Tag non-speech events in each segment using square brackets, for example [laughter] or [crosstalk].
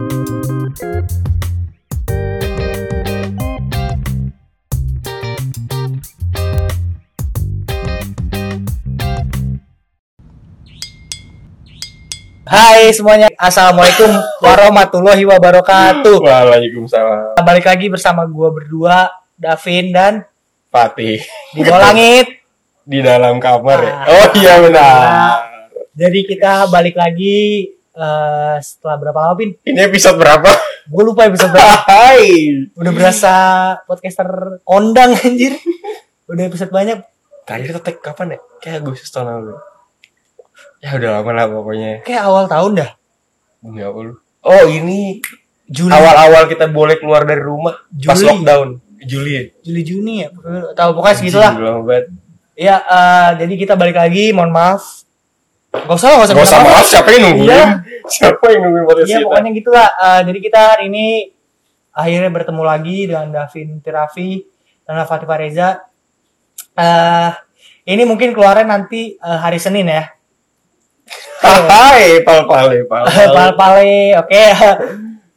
Hai semuanya, Assalamualaikum warahmatullahi wabarakatuh. Waalaikumsalam. Balik lagi bersama gua berdua, Davin dan Fatih di bawah langit. di dalam kamar ya. Ah. Oh iya benar. Jadi kita balik lagi eh, setelah berapa lama Pin? Ini episode berapa? Gue lupa episode berapa. Hai. Udah berasa podcaster ondang anjir. Udah episode banyak. Terakhir kita tag kapan ya? Kayak Agustus tahun lalu. Ya udah lama lah pokoknya. Kayak awal tahun dah. Demi apa lu? Oh ini Juli, awal-awal kita boleh keluar dari rumah pas Juli. lockdown. Juli ya? Juli Juni ya. Tahu pokoknya segitulah. Anjing, lama banget. Ya, eh, jadi kita balik lagi. Mohon maaf. Gak usah, gak usah. Gak usah maaf, siapa yang nungguin? Iya. Siapa yang nungguin podcast Iya kita? pokoknya gitulah. Eh, jadi kita hari ini akhirnya bertemu lagi dengan Davin Tirafi dan Fatih Reza. Eh ini mungkin keluarnya nanti eh, hari Senin ya. Hai, pal pale, pal Pal pale, [laughs] oke.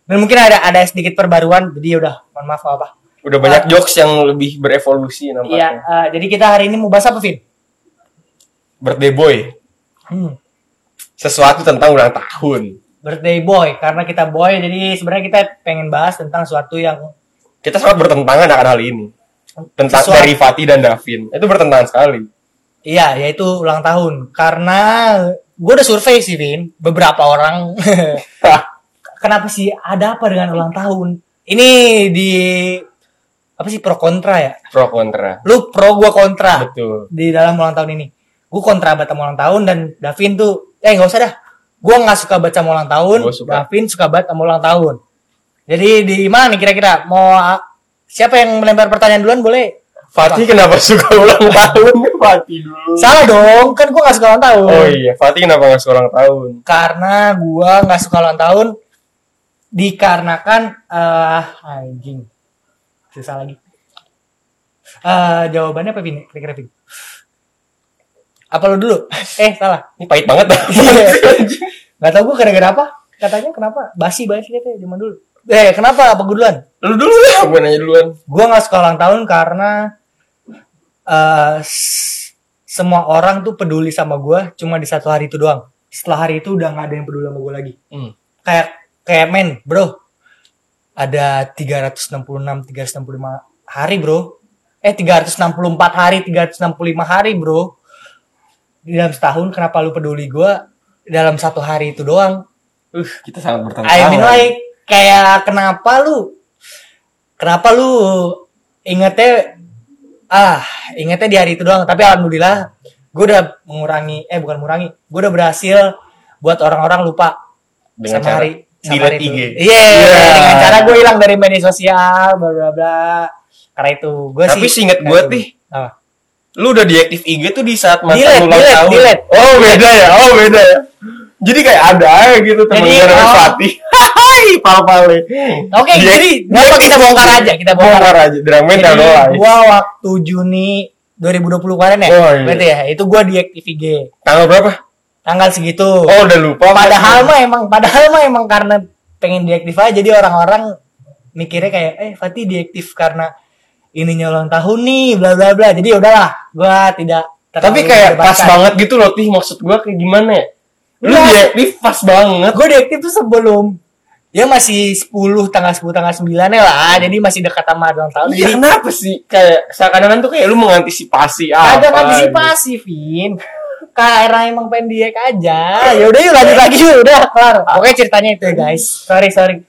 Dan mungkin ada ada sedikit perbaruan. Jadi ya udah, mohon maaf apa. Udah banyak jokes yang lebih berevolusi Iya. nampaknya. eh, jadi kita hari ini mau bahas apa, Vin? Birthday boy. Hmm. Sesuatu tentang ulang tahun. Birthday boy, karena kita boy, jadi sebenarnya kita pengen bahas tentang sesuatu yang kita sangat bertentangan akan hal ini tentang Sesuatu- dari Fatih dan Davin itu bertentangan sekali Iya, yaitu ulang tahun. Karena gue udah survei sih, Vin. Beberapa orang. [laughs] Kenapa sih ada apa dengan ulang tahun? Ini di apa sih pro kontra ya? pro kontra Lu pro gue kontra betul di dalam ulang tahun ini. Gue kontra baca ulang tahun dan Davin tuh eh nggak usah dah. Gue nggak suka baca ulang tahun. Gua suka. Davin suka baca ulang tahun. Jadi di mana nih kira-kira mau siapa yang melempar pertanyaan duluan boleh? Fatih kenapa suka ulang tahun [laughs] Fatih dulu Salah dong, kan gue nggak suka ulang tahun. oh iya Fatih kenapa nggak suka ulang tahun karena gua nggak suka ulang tahun dikarenakan eh anjing susah lagi eh jawabannya apa Vin kira-kira Vin apa lo dulu? Eh salah. Ini pahit banget. [laughs] Nggak tahu gua gara-gara apa. Katanya kenapa? Basi basi katanya zaman dulu. Eh kenapa? Apa gua duluan? Lu dulu lah gue nanya duluan. Gua nggak suka ulang tahun karena eh s- semua orang tuh peduli sama gua cuma di satu hari itu doang. Setelah hari itu udah nggak ada yang peduli sama gua lagi. Hmm. kayak kayak men bro. Ada 366 365 hari bro. Eh 364 hari 365 hari bro di dalam setahun kenapa lu peduli gua dalam satu hari itu doang uh kita sangat bertentangan I mean like kayak kenapa lu kenapa lu ingetnya ah ingetnya di hari itu doang tapi alhamdulillah gue udah mengurangi eh bukan mengurangi gue udah berhasil buat orang-orang lupa dengan sama cara hari sama hari itu. IG Iya, Iya. dengan cara gue hilang dari media sosial, bla bla bla. Karena itu gue sih. Tapi seinget gue. Apa? Lu udah diaktif IG tuh di saat mantan Delete, ulang tahun delete. oh beda ya oh beda ya jadi kayak ada aja gitu temen Jadi, namanya oh. Fatih hai pal pale Oke, jadi kenapa kita bongkar aja? Kita bongkar. bongkar aja drama dan live gue waktu Juni 2020 kemarin ya, Oh, iya. berarti ya, itu gue diaktif IG. tanggal berapa Tanggal segitu. oh udah lupa padahal mah emang, padahal mah emang karena pengen diaktif aja, jadi orang-orang mikirnya kayak, eh Fatih diaktif karena ininya ulang tahun nih, bla bla bla. Jadi udahlah, gue tidak. tapi kayak pas banget gitu loh tih. Maksud gue kayak gimana ya? Lu Iya. diaktif pas banget. Gue diaktif tuh sebelum ya masih 10 tanggal 10 tanggal 9 ya lah jadi masih dekat sama ulang tahun. Iya jadi kenapa sih? Kayak seakan-akan tuh kayak lu mengantisipasi apa ada antisipasi Vin. Karena emang pengen aja. Ya udah yuk lanjut lagi yuk udah. kelar. Oke ceritanya itu ya guys. Sorry sorry.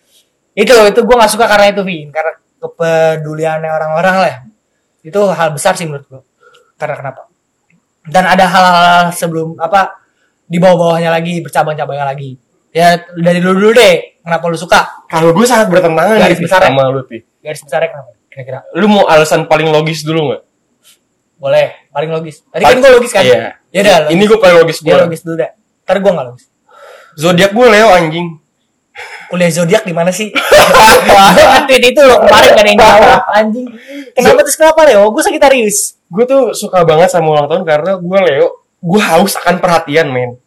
Itu itu gue nggak suka karena itu Vin. Karena kepeduliannya orang-orang lah itu hal besar sih menurut gue karena kenapa? Dan ada hal-hal sebelum apa di bawah-bawahnya lagi bercabang-cabangnya lagi. Ya dari dulu dulu deh kenapa lu suka? Kalau gue sangat bertentangan Garis besar ya? sama lu tih garis besarnya kenapa? Kira-kira. Lu mau alasan paling logis dulu nggak? Boleh paling logis. Tadi Paling- kan gue logis kan? Iya. ya udah ini gue paling logis dia gue logis dulu deh. Ntar gue nggak logis. Zodiak gue Leo anjing kuliah zodiak di mana sih? [laughs] Gua tweet itu loh kemarin gak ada yang jawab anjing. Kenapa terus kenapa Leo? Gue Sagittarius. gue tuh suka banget sama ulang tahun karena gue Leo gue haus akan perhatian men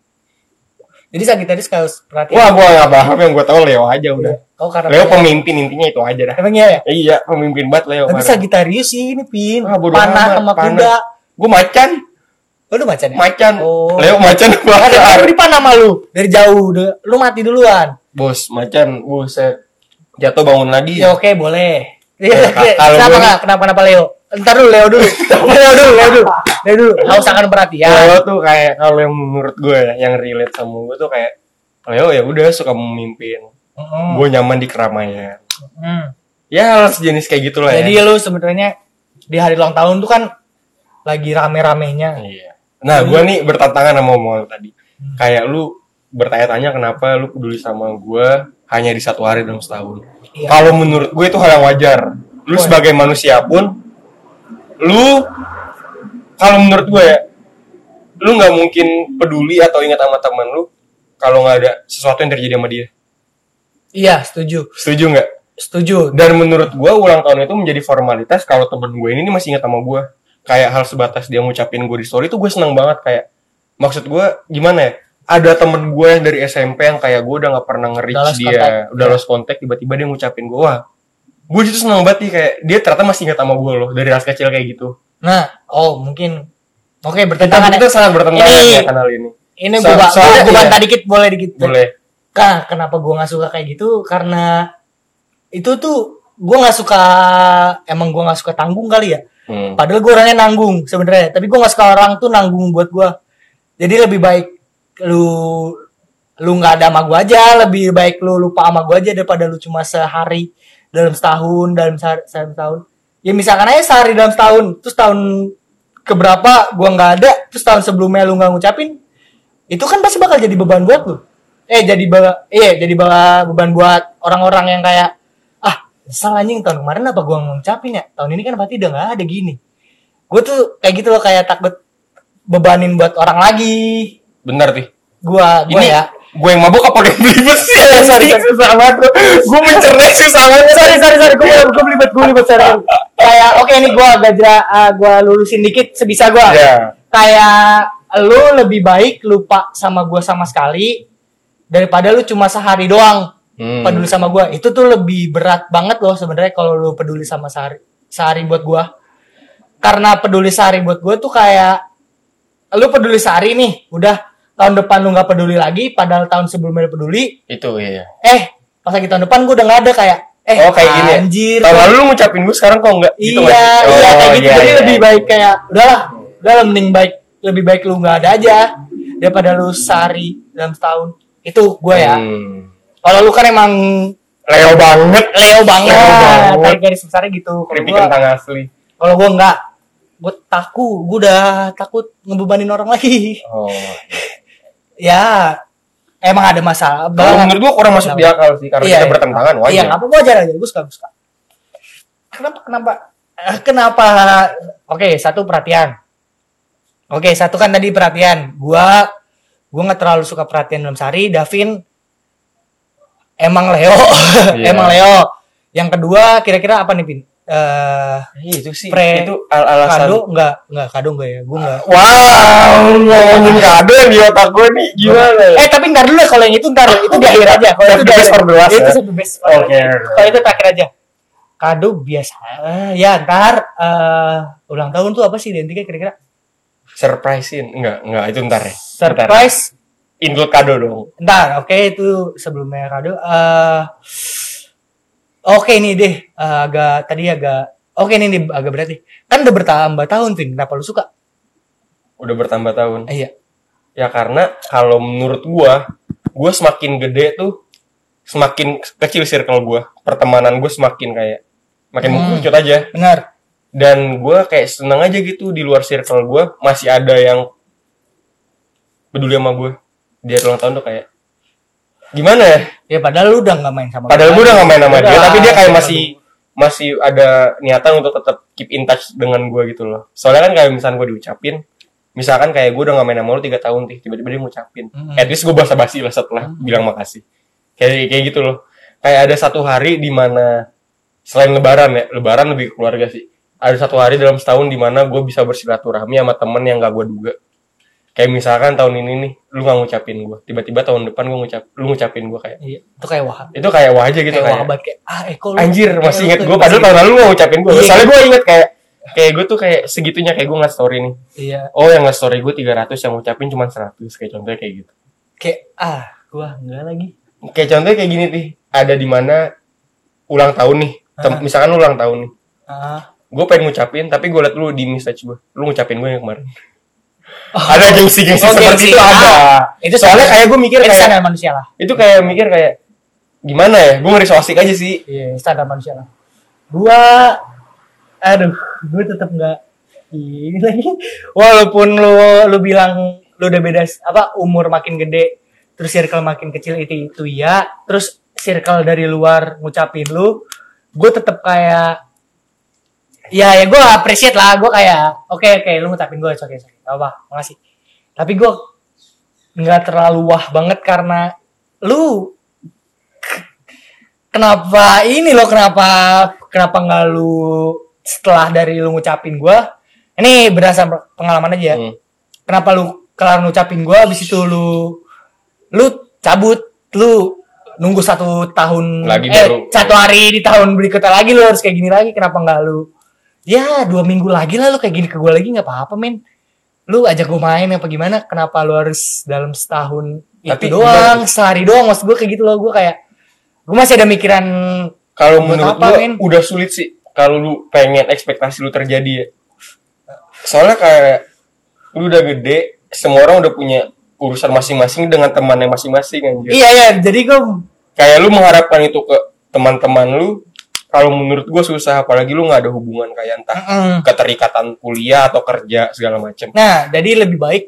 Jadi Sagittarius harus perhatian. Wah, gua nggak paham yang gua tahu Leo aja udah. Oh karena Leo pemimpin intinya itu aja dah. Emang iya ya? Iya, pemimpin banget Leo. Tapi parah. Sagittarius sih ini pin. Ah, panah sama kuda. Gua macan, Oh, lu macan ya? macan. Oh. Leo macan Ada banget. kan di panah sama lu dari jauh. Lu mati duluan. Bos, macan, buset. Jatuh bangun lagi. Ya oke boleh. [laughs] Ya, kalau kenapa nggak? Kenapa kenapa Leo? Ntar dulu Leo dulu. [laughs] Leo dulu, Leo dulu. Leo dulu. Nggak usah kan perhatian. Leo tuh kayak kalau yang menurut gue ya, yang relate sama gue tuh kayak Leo ya udah suka memimpin. Mm. Gue nyaman di keramaian. Mm. Ya hal sejenis kayak gitulah Jadi ya. lu sebenarnya di hari ulang tahun tuh kan lagi rame-ramenya. Iya. Nah, gue nih bertantangan sama omongan tadi. Kayak lu bertanya-tanya kenapa lu peduli sama gue hanya di satu hari dalam setahun. Iya. Kalau menurut gue itu hal yang wajar. Lu Oh, sebagai manusia pun, lu kalau menurut gue ya, lu nggak mungkin peduli atau ingat sama teman lu kalau nggak ada sesuatu yang terjadi sama dia. Iya, setuju. Setuju nggak? Setuju. Dan menurut gue ulang tahun itu menjadi formalitas kalau temen gue ini, ini masih ingat sama gue. Kayak hal sebatas dia ngucapin gue di story itu gue seneng banget kayak. Maksud gue gimana ya? Ada temen gue yang dari SMP yang kayak gue udah gak pernah nge-reach dia, contact. udah lost contact tiba-tiba dia ngucapin gue, wah, gue itu seneng banget nih kayak dia ternyata masih ingat sama gue loh dari hal kecil kayak gitu. Nah, oh mungkin Oke, Kita, bertentangan. kita sangat bertentangan Ini- ya kanal ini. Ini So- gua soalnya gua iya. bantah dikit boleh dikit. Boleh. Kak, kenapa gua nggak suka kayak gitu? Karena itu tuh gua nggak suka emang gua nggak suka tanggung kali ya. Hmm. Padahal gue orangnya nanggung sebenarnya, tapi gue nggak suka orang tuh nanggung buat gue. Jadi lebih baik lu lu nggak ada sama gue aja, lebih baik lu lupa sama gue aja daripada lu cuma sehari dalam setahun dalam sehari, dalam setahun. Ya misalkan aja sehari dalam setahun, terus tahun keberapa gue nggak ada, terus tahun sebelumnya lu nggak ngucapin, itu kan pasti bakal jadi beban buat lu. Eh jadi ba iya jadi ba- beban buat orang-orang yang kayak ah salah anjing tahun kemarin apa gua ngucapin ya tahun ini kan pasti udah nggak ada gini gue tuh kayak gitu loh kayak takut bebanin buat orang lagi Benar nih. gua gua Ini ya gue yang mabuk apa yang belibet sih? Eh, sorry, sorry. susah banget. Gue mencerai susah banget. sorry sorry sorry gue gue belibet gue belibet sorry kayak oke ini gua agak jera ah, gua lulusin dikit sebisa gua Ya. kayak lu lebih baik lupa sama gua sama sekali daripada lu cuma sehari doang Hmm. peduli sama gua itu tuh lebih berat banget loh sebenarnya kalau lu peduli sama sehari sehari buat gua karena peduli sehari buat gua tuh kayak lu peduli sehari nih udah tahun depan lu nggak peduli lagi padahal tahun sebelumnya lu peduli Itu iya. eh pas lagi tahun depan gua udah nggak ada kayak eh oh kayak gini ya? anjir Tahun lalu lu ngucapin gue sekarang kok enggak? iya gitu nggak sih? iya Oh, kayak gitu iya, jadi iya, lebih iya. baik kayak udahlah udah lah, mending baik lebih baik lu nggak ada aja daripada lu sehari dalam setahun itu gue ya Hmm. kalau lu kan emang Leo banget. Leo banget Leo banget. garis besarnya gitu kalau gue kentang asli. kalau gue nggak gue takut gue udah takut ngebebanin orang lagi Oh. Ya emang ada masalah Kalau menurut gua kurang masuk di akal sih karena Iya, kita iya. bertentangan wajar. Iya, apa wajar aja, gue suka, gue suka. Kenapa, kenapa, eh, kenapa? Oke, satu perhatian. Oke, satu kan tadi perhatian. Gua, gua nggak terlalu suka perhatian dalam sehari. Davin, emang Leo, [laughs] Iya. emang Leo. Yang kedua, kira-kira apa nih, Pin? Eh, Iya, itu sih. Pre- itu al alasan. kado nggak, nggak kado nggak ya? Gue nggak. Wow, ngomongin kado di otak gue nih gimana ya? Eh tapi ntar dulu kalau yang itu ntar itu di akhir aja. Kalau itu di akhir. Itu ya? save the best Oke. Kalau itu terakhir aja. Kado biasa. Eh, Ya ntar eh, ulang tahun tuh apa sih identiknya kira-kira? Surprisein. Enggak, enggak itu ntar ya. Ntar. Surprise. Include kado dong. Ntar, oke itu sebelumnya kado. Eh, oke nih deh, Eh, agak tadi agak. Oke nih, nih agak berat nih. Kan udah bertambah tahun, Vin. Kenapa lu suka? Udah bertambah tahun. Eh, iya. Ya karena kalau menurut gua, gua semakin gede tuh semakin kecil circle gua. Pertemanan gua semakin kayak makin Hmm. mengerucut aja. Benar. Dan gua kayak seneng aja gitu di luar circle gua masih ada yang peduli sama gua. Dia ulang tahun tuh kayak gimana ya? Ya padahal lu udah nggak main sama Padahal gue udah gak main sama dia, Udah, tapi dia kayak masih masih ada niatan untuk tetap keep in touch dengan gue gitu loh. Soalnya kan kayak misalnya gue diucapin, misalkan kayak gue udah gak main sama lu 3 tahun nih, tiba-tiba dia ngucapin. Mm-mm. At least gue basa-basi lah setelah bilang makasih. Kayak kayak gitu loh. Kayak ada satu hari di mana selain lebaran ya, lebaran lebih ke keluarga sih. Ada satu hari dalam setahun di mana gue bisa bersilaturahmi sama temen yang gak gue duga. Kayak misalkan tahun ini nih lu nggak ngucapin gue tiba-tiba tahun depan gue ngucap lu ngucapin gue kayak Iya, itu kayak wahab. itu kayak wah aja gitu kayak kayak wahabat kayak ah Eko lu anjir kayak masih inget gue padahal tahun lalu lu gak ngucapin gue Iya. soalnya gue inget kayak kayak gue tuh kayak segitunya kayak gue nggak story nih. Iya, oh yang nggak story gue 300 yang ngucapin cuma 100 kayak contohnya kayak gitu. Kayak ah gua enggak lagi. kayak contohnya kayak gini nih ada di mana ulang tahun nih. Tem- Ah. misalkan ulang tahun nih. Ah, gue pengen ngucapin tapi gue liat lu di message gue lu ngucapin gue yang kemarin Oh. [laughs] ada gengsi-gengsi Oh, seperti gengsi. itu ada Ah, itu soalnya kayak gue mikir kayak standar manusia lah. itu kayak mikir kayak gimana ya gue ngeri asik aja sih Iya, standar manusia lah. Gua aduh, gue tetap nggak ini lagi. [laughs] Walaupun lu lu bilang lu udah beda apa umur makin gede, terus circle makin kecil itu itu ya, terus circle dari luar ngucapin lu, gue tetap kayak ya ya gue appreciate lah, gue kayak oke oke lu ngucapin gue, oke oke, gak apa, makasih. Tapi gue nggak terlalu wah banget karena lu kenapa ini loh kenapa kenapa nggak lu setelah dari lu ngucapin gua ini berdasar pengalaman aja ya. Hmm. kenapa lu kelar ngucapin gua habis itu lu lu cabut lu nunggu satu tahun Lagi eh baru. satu hari di tahun berikutnya lagi lu harus kayak gini lagi kenapa nggak lu ya dua minggu lagi lah lu kayak gini ke gua lagi nggak apa-apa men. Lu ajak gua main apa gimana? Kenapa lu harus dalam setahun Tapi itu doang sehari doang? Maksud gua kayak gitu loh gua kayak gua masih ada mikiran kalau menurut apa, gue men? udah sulit sih kalau lu pengen ekspektasi lu terjadi ya. Soalnya kayak lu udah gede semua orang udah punya urusan masing-masing dengan temannya masing-masing anjir. Iya iya jadi gua kayak lu mengharapkan itu ke teman-teman lu kalau menurut gue susah apalagi lu nggak ada hubungan kayak entah Mm-mm. keterikatan kuliah atau kerja segala macem Nah, jadi lebih baik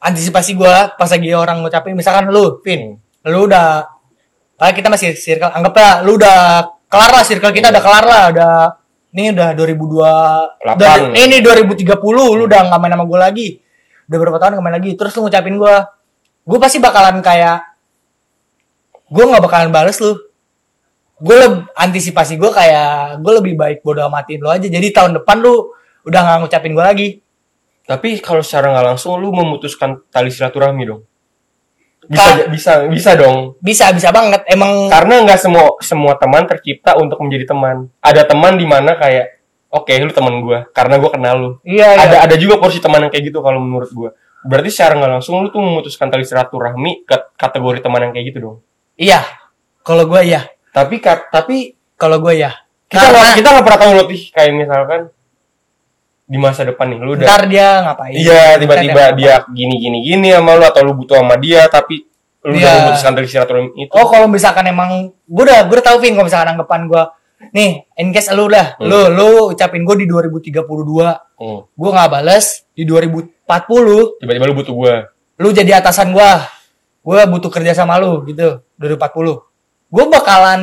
antisipasi gua pas lagi orang ngucapin misalkan lu, Vin, lu udah kayak kita masih circle, anggaplah lu udah kelar lah circle kita udah kelar lah, udah ini udah 2002 Delapan. udah, ini 2030 lu udah nggak main sama gua lagi. Udah berapa tahun nggak main lagi. Terus lu ngucapin gua, gua pasti bakalan kayak gua nggak bakalan bales lu. Gue antisipasi gue kayak gue lebih baik bodo amatin lu aja. Jadi tahun depan lu udah nggak ngucapin gua lagi. tapi kalau secara nggak langsung lu memutuskan tali silaturahmi dong bisa Ka- bisa bisa dong Bisa bisa banget. Emang karena nggak semua semua teman tercipta untuk menjadi teman ada teman di mana kayak oke lu teman gua karena gua kenal lu iya iya. ada ada juga porsi teman yang kayak gitu kalau menurut gua berarti secara nggak langsung lu tuh memutuskan tali silaturahmi ke kategori teman yang kayak gitu dong Iya. Kalau gue ya. Tapi tapi Kalau gue ya. kita Karena kita nggak pernah tahu loh Tih. kayak misalkan di masa depan nih lu udah ntar dia ngapain? iya tiba-tiba dia gini gini gini sama lu atau lu butuh sama dia tapi lu udah Iya. memutuskan tali silaturahmi itu Oh kalau misalkan emang gue udah gue udah tahu Vin kalau misalkan anggapan gue nih in case lu dah Hmm. lu lu ucapin gue di 2032 Hmm. gue nggak bales di 2040 tiba-tiba lu butuh gua lu jadi atasan gue gue butuh kerja sama lu gitu 2040 gue bakalan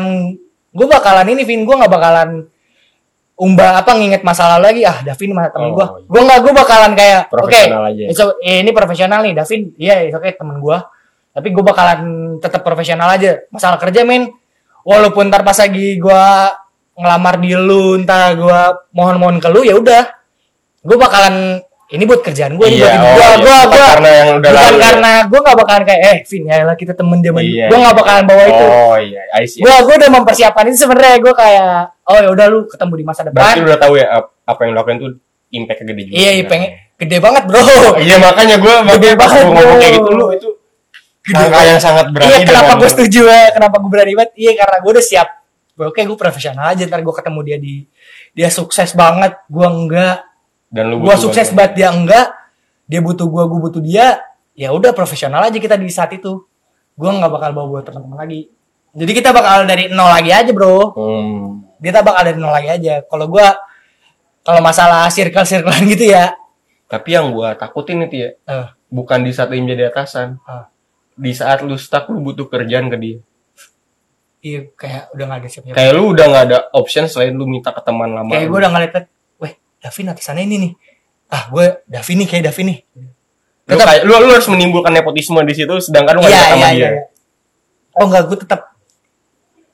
gue bakalan ini Vin. Gue nggak bakalan umba apa nginget masa lalu lagi. Ah Davin mah temen Oh, gue iya. gue nggak gue bakalan kayak oke Profesional aja. it's o- eh, ini profesional nih Davin. Iya yeah, oke temen gue tapi gue bakalan tetap profesional aja. Masalah kerja men. Walaupun ntar pas lagi gue ngelamar di lu ntar gue mohon-mohon ke lu ya udah. Gue bakalan ini buat kerjaan gue ini Iya, buat oh gue iya. gue karena yang udah bukan lalu ya. karena gue nggak bakalan kayak eh Vin ya lah kita temen zaman Iya, gue nggak iya. bakalan bawa itu. Oh iya I see gue gue udah mempersiapkan itu sebenarnya. Gue kayak oh ya udah lu ketemu di masa depan. Berarti lu udah tahu ya ap- apa yang lu lakuin tuh impact gede juga iya iya pengen gede banget bro. [laughs] Iya makanya gue makanya pas banget, gua ngomong kayak gitu lu itu angka yang sangat berani iya kenapa gue setuju ya? Kenapa gue berani banget? Iya karena gue udah siap. Oke gue profesional aja ntar gue ketemu dia di dia sukses banget. Gue enggak dan lu butuh sukses banget dia enggak dia butuh gue gue butuh dia ya udah profesional aja kita di saat itu. Gue nggak bakal bawa buat teman-teman lagi. Jadi kita bakal dari nol lagi aja bro. Hmm. kita bakal dari nol lagi aja. Kalau gue kalau masalah circle circlean gitu ya. Tapi yang gue takutin itu ya eh, bukan di saat dia menjadi atasan. Ah. di saat lu stuck lu butuh kerjaan ke dia. Iya kayak udah nggak ada siapnya kayak lu udah nggak ada option selain lu minta ke teman lama kayak lu. gue udah ngeliat weh Davin atasannya ini nih. Ah gue Davin nih kayak Davin nih. Lu, tetap- kayak, lu, lu harus menimbulkan nepotisme di situ sedangkan lu nggak iya ada sama iya dia. iya. Oh enggak gue tetap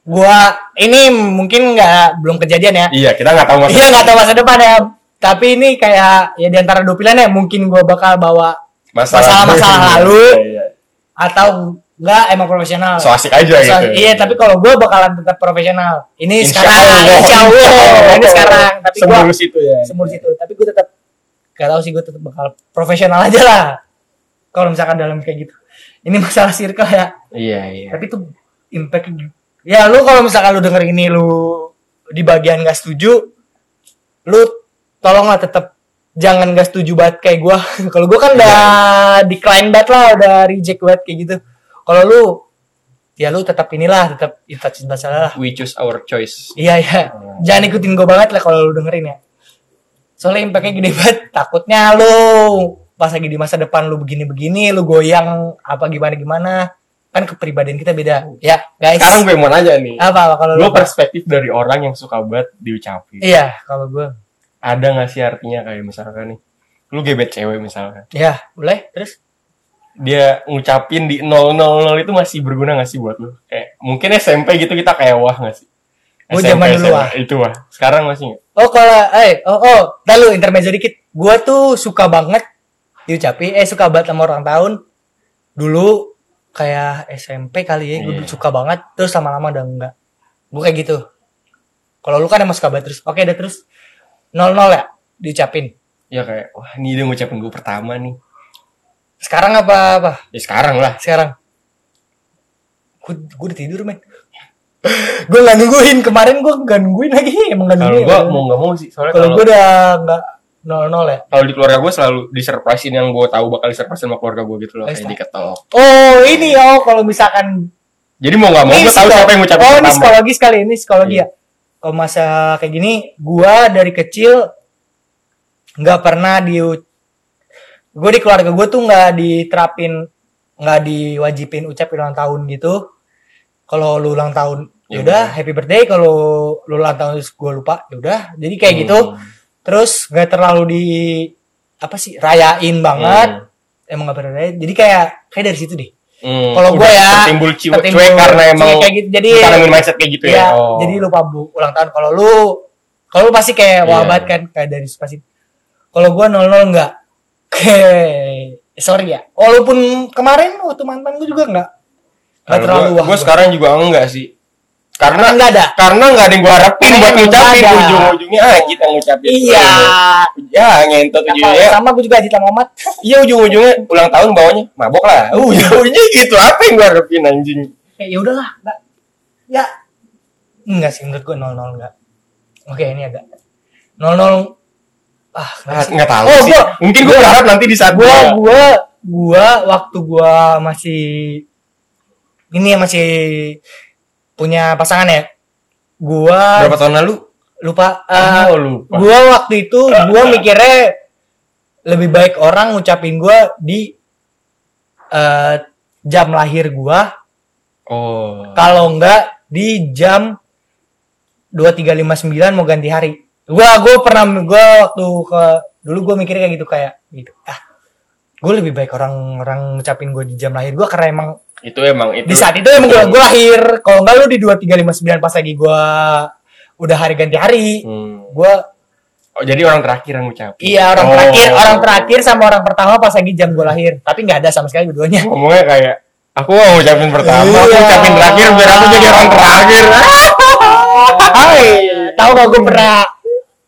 gue ini mungkin nggak belum kejadian ya. Iya kita nggak tahu masalah iya nggak tahu masa depan ya. Tapi ini kayak ya di antara dua pilihan ya mungkin gue bakal bawa masalah-masalah lalu [laughs] Iya, iya. atau enggak emang profesional. So asik aja So, gitu. Iya, tapi kalau gue bakalan tetap profesional. Ini Insya sekarang, Allah. insya Allah. Ini sekarang. Tapi gue Semulus itu ya. semur situ. Tapi gue tetap gak tahu sih gue tetap bakal profesional aja lah. Kalau misalkan dalam kayak gitu. Ini masalah circle ya. Iya, iya. Tapi tuh impact ya lu kalau misalkan lu denger ini lu di bagian gak setuju, lu tolonglah tetap jangan gak setuju banget kayak gua. [laughs] kalau gua kan udah decline banget lah, udah reject banget kayak gitu. Kalau lu ya lu tetap inilah, tetap kita cinta salah lah. We choose our choice. Iya iya. Jangan ikutin gue banget lah kalau lu dengerin ya. Soalnya impactnya gede banget. Takutnya lu pas lagi di masa depan lu begini-begini, lu goyang apa gimana-gimana. Kan kepribadian kita beda. Ya guys. Sekarang gue mau nanya nih. apa, apa kalau lu? Perspektif dari orang yang suka banget diucapin. Iya kalau gue. Ada gak sih artinya kayak misalkan nih. Lu gebet cewek misalkan. Ya boleh. Terus? Dia ngucapin di 000 itu masih berguna gak sih buat lu? Kayak mungkin SMP gitu kita kayak wah gak sih? Gua SMP, zaman dulu wah. Itu wah. Sekarang masih gak? Oh kalau eh oh oh, lalu intermezzo dikit. Gue tuh suka banget diucapin eh suka banget sama orang tahun dulu kayak SMP kali ya gue Iya. suka banget terus lama-lama udah enggak gue kayak gitu kalau lu kan emang suka banget terus oke deh terus nol nol ya diucapin Ya kayak wah ini dia ngucapin gue pertama nih. Sekarang apa apa Ya sekarang lah. sekarang gue gue udah tidur men gue nggak nungguin kemarin gue nggak nungguin lagi emang nggak Kalau nungguin gue mau gak mau sih. Soalnya kalau kalau gue udah nggak nol nol ya kalau di keluarga gue selalu disurprisein yang gue tahu bakal disurprisein sama keluarga gue gitu loh. Kayak Pesta. diketok. oh ini oh kalau misalkan Jadi mau gak mau gue tahu siapa yang ngucapin Oh, ini psikologi sekali, ini psikologi Iya. ya. Kalau masa kayak gini, gua dari kecil nggak pernah di gue di keluarga gue tuh nggak diterapin nggak diwajibin ucapin ulang tahun gitu kalau lu ulang tahun Ya yaudah udah. happy birthday kalau lu ulang tahun gue lupa yaudah jadi kayak gitu Hmm. terus nggak terlalu di apa sih rayain banget Hmm. emang nggak pernah rayain jadi kayak kayak dari situ deh Hmm, Kalau udah ya, ciwe, tertimbul cuek karena emang cuek kayak gitu. Jadi- ditanamin mindset kayak gitu ya. Iya, Oh. jadi lupa bu ulang tahun. Kalau lu, kalau lu pasti kayak wah Iya. banget kan kayak dari pasti. Kalau gua nol nol enggak. Kayak sorry ya. Walaupun kemarin waktu mantan gua juga enggak. Enggak Kalau terlalu gua, wah. gua sekarang juga enggak sih. Karena enggak ada. karena nggak ada yang gua harapin buat ngucapin nggak ujung-ujungnya ah kita ngucapin. Iya. Ya ngentot ujungnya. sama gua juga Ajit Muhammad. [laughs] Iya ujung-ujungnya ulang tahun bawanya mabok lah. Ujung-ujungnya gitu apa yang gua harapin anjing. Kayak ya udahlah, enggak. Ya. Enggak sih menurut gua nol nol enggak. Oke, ini agak nol nol ah Ah, sih? nggak tahu Oh, sih. gua- Mungkin gua berharap nanti di saat gua gua gua gua waktu gua masih ini ya masih punya pasangan ya gua berapa tahun lalu? lupa eh, Oh, lupa. gua waktu itu gua mikirnya lebih baik orang ngucapin gua di eh, jam lahir gua Oh. kalau enggak di jam 2359 mau ganti hari gua gua pernah gua waktu ke dulu gua mikirnya kayak gitu kayak gitu ah gue lebih baik orang orang ngucapin gue di jam lahir gue karena emang Itu emang itu. di saat itu emang gue gue lahir kalau enggak lu di 2359 pas lagi gue udah hari ganti hari Hmm. gue Oh, jadi orang terakhir yang ngucapin. iya orang Oh. terakhir orang terakhir sama orang pertama pas lagi jam gue lahir tapi nggak ada sama sekali keduanya Ngomongnya kayak aku mau ngucapin pertama, aku Iya. ngucapin terakhir biar aku jadi orang terakhir. [laughs] Hai, tahu gak gue pernah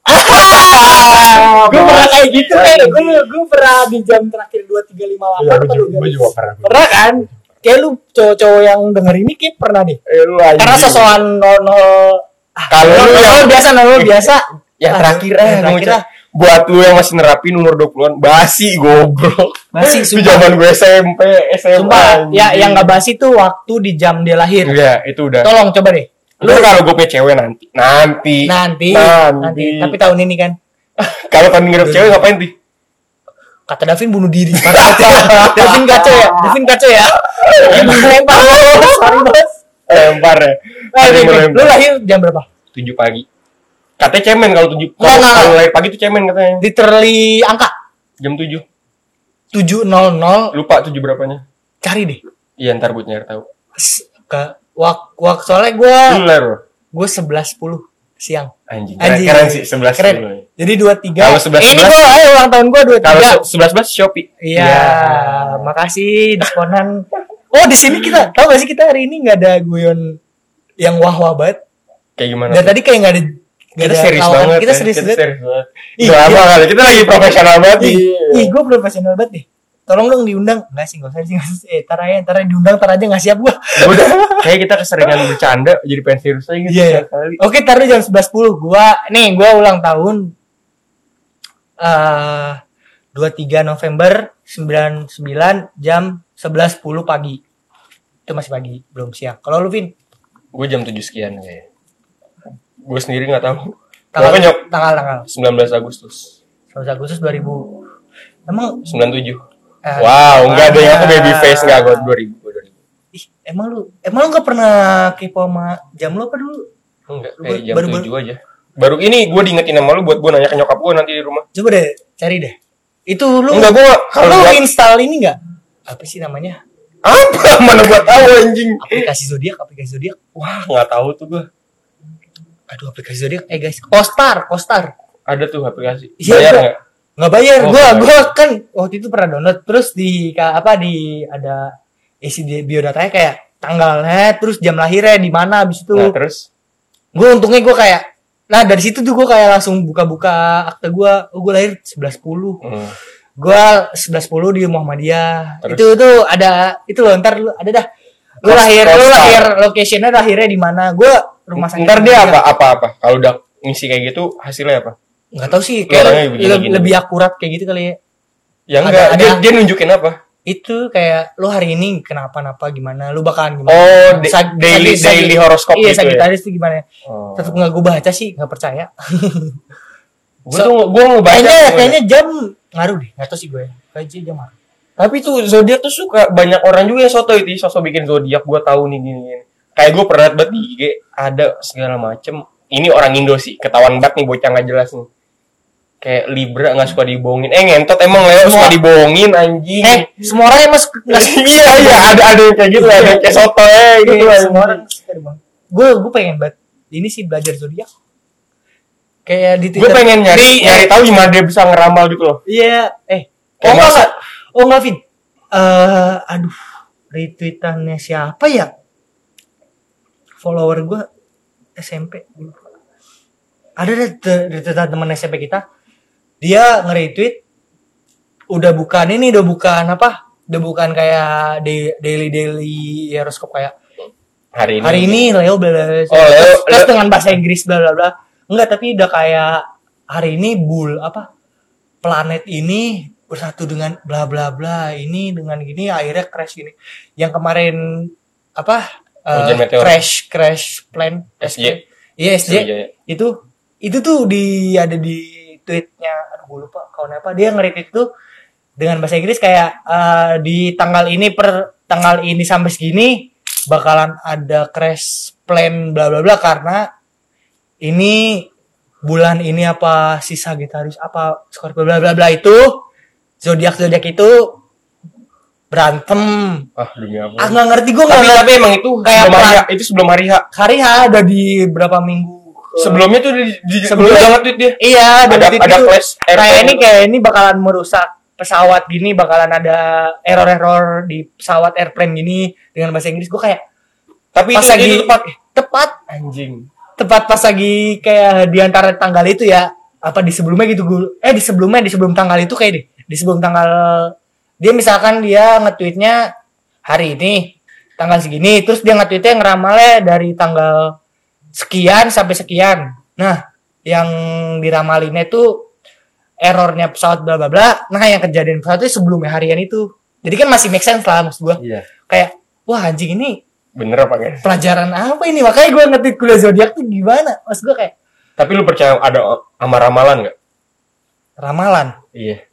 [laughs] gue pernah kayak gitu kan gue gue pernah di jam terakhir dua tiga lima Iya, delapan juga- gua juga pernah. pernah kan? Kayak lu cowok-cowok yang denger ini kayak pernah deh Eh, lu karena sosokan nol ah, Kalau lu nol yang- biasa nol nol biasa. Ah, terakhir eh terakhir lah. Buat lu yang masih nerapin umur 20-an, basi goblok. Basi, Itu sumpah. zaman gue SMP, SMA. sumpah ya yang nggak basi tuh waktu di jam dia lahir. Iya, itu udah. tolong coba deh Lu kalau gue cewek nanti. Nanti. nanti Nanti. nanti tapi tahun ini kan [laughs] Kalau kan nginep cewek ngapain sih? kata Davin bunuh diri [laughs] ya. Davin kacau ya Davin kacau ya lempar sorry bos Lempar ya. Vin, melempar. lu lahir jam berapa 7 pagi. Katanya cemen kalau 7 Enggak, enggak, kalau lahir pagi tuh cemen katanya. literally angka Jam 7. 700 Lupa 7 berapanya. cari deh Iya, ntar buat nyari tahu. Ke wak wak soalnya gue gue sebelas sepuluh siang Anjing. Anjing. Keren sih 11 Keren. dulu. Jadi 23. Kalau 11, Eh, ini gua ayo ulang tahun gua 23. Kalau sebelas belas Shopee. Iya, makasih diskonan. Oh, di sini kita tahu gak sih kita hari ini nggak ada guyon yang wah-wah banget. Kayak gimana? Dan tuh? tadi kayak nggak ada nggak kita ada serius banget. Kita ya. serius kita banget. serius banget. Ih, iya. kali. Kita lagi profesional banget ih gue profesional banget nih. Tolong dong diundang. Enggak sih, enggak usah sih. nggak. Eh, tar aja, diundang, tar aja nggak siap gua. Gua udah [laughs] kayak kita keseringan bercanda jadi pengen serius aja gitu. Iya, iya. setiap kali. Oke, taruh jam 11.10. Gua nih, gua ulang tahun eh 23 November 99 jam 11.10 pagi. Itu masih pagi, belum siang. Kalau lu Vin, Gue jam 7 sekian kayaknya. Gue sendiri nggak tahu. tanggal nyok tanggal tanggal 19 Agustus 11 Agustus 2000. Emang 97. Eh, wow, enggak ada yang aku baby face enggak gue 2000, gue 2000. Ih, emang lu emang lu gak pernah kepo sama jam lu apa dulu? Enggak, Lu kayak jam baru- 7 aja. Baru ini gue diingetin sama lu buat gue nanya ke nyokap gue nanti di rumah. Coba deh cari deh. Itu lu Enggak, gue kalau lu gua- install ini enggak? Apa sih namanya? apa [laughs] mana gua tahu anjing. Aplikasi zodiak, aplikasi zodiak. Wah, nggak tahu tuh gue. Aduh, aplikasi zodiak. Eh guys, Kostar, Kostar. Ada tuh aplikasi. Iya, Bayar gua- nggak? Bayar. Oh, gua gua kan waktu itu pernah download terus di apa di ada isi di biodatanya kayak tanggalnya, terus jam lahirnya di mana habis itu. Nah, terus gue untungnya gue kayak nah dari situ tuh gue kayak langsung buka-buka akte gue oh gue lahir 11.10 hmm. gue 11.10 di Muhammadiyah Terus? itu tuh ada itu loh ntar lu ada dah lu lahir lu lahir locationnya lahirnya di mana gue rumah sakit ntar dia apa apa apa kalau udah ngisi kayak gitu hasilnya apa nggak tahu sih kayak begini, le- gini. lebih akurat kayak gitu kali ya. Ya Ada- enggak dia, ada- dia nunjukin apa? Itu kayak lu hari ini kenapa-napa gimana? Lu bakalan gimana? Oh Sag- daily sagi- daily horoscope iya gitu ya? Sagittarius tuh gimana oh. tetap nggak gue baca sih nggak percaya. [laughs] Gue tuh gue ngebaca kayaknya tuh, kayaknya jam ngaruh deh nggak tahu sih gue kayaknya jam ngaruh. Tapi tuh zodiak tuh suka banyak orang juga yang soto itu sosok bikin zodiak gue tahu nih gini, gini. kayak gue pernah banget di IG ada segala macem ini orang Indo sih ketahuan banget nih bocah nggak jelas nih. Kayak Libra nggak suka dibohongin. Eh ngentot emang Leo Semua- suka dibohongin anjing. Eh semua orang emang suka- nggak [laughs] iya iya ada ada yang kayak gitu ada yang kayak soto eh gitu. Iya, semua orang suka gue gue pengen banget. Ini sih belajar zodiak. Kayak di gue pengen nyari Di- nyari tahu gimana dia bisa ngeramal gitu loh. Iya eh. Kayak oh enggak oh enggak Vin. Eh aduh retweetannya siapa ya? Follower gue SMP ada deh te- retweetan teman SMP kita dia nge-retweet udah bukan ini udah bukan apa udah bukan kayak da- daily daily horoscope kayak hari ini. Hari ini Leo bla bla bla. Oh, Leo- terus, dengan bahasa Inggris bla bla bla. Enggak tapi udah kayak hari ini bul apa planet ini bersatu dengan bla bla bla ini dengan gini akhirnya crash gini. Yang kemarin apa meteor. crash crash plan SJ. iya SJ Sriwijaya. itu itu tuh di ada di tweetnya aduh gue lupa kawan apa dia nge-retweet tuh dengan bahasa Inggris kayak eh, di tanggal ini per tanggal ini sampai segini bakalan ada crash plan bla bla bla karena ini bulan ini apa si Sagittarius apa Scorpio bla bla bla itu zodiak zodiak itu berantem. Ah demi apa? Ah nggak ngerti gue tapi nggak tapi emang itu Kayak sebelum hari itu sebelum hari H. Hari ha ada di berapa minggu? Ke- sebelumnya tuh di, di Sebelumnya- udah nge-tweet dia. Iya, Ada- ada, ada flash kayak ini kayak ini bakalan merusak pesawat gini, bakalan ada error-error di pesawat airplane gini dengan bahasa Inggris. Gue kayak tapi pas itu, lagi itu tepat. Tepat, anjing. Tepat pas lagi kayak di antara tanggal itu ya, apa di sebelumnya gitu gue, eh di sebelumnya di sebelum tanggal itu kayak deh, di sebelum tanggal dia misalkan dia nge-tweetnya hari ini tanggal segini, terus dia nge-tweetnya ngeramalnya dari tanggal sekian sampai sekian. Nah, yang diramalinnya itu errornya pesawat bla bla bla. Nah, yang kejadian pesawat itu sebelumnya harian itu. Jadi kan masih make sense lah maksud gua. iya Kayak wah anjing ini bener apa enggak pelajaran apa ini? Makanya gua ngerti kuliah zodiak tuh gimana? Maksud gua kayak tapi lu percaya ada sama ramalan nggak ramalan iya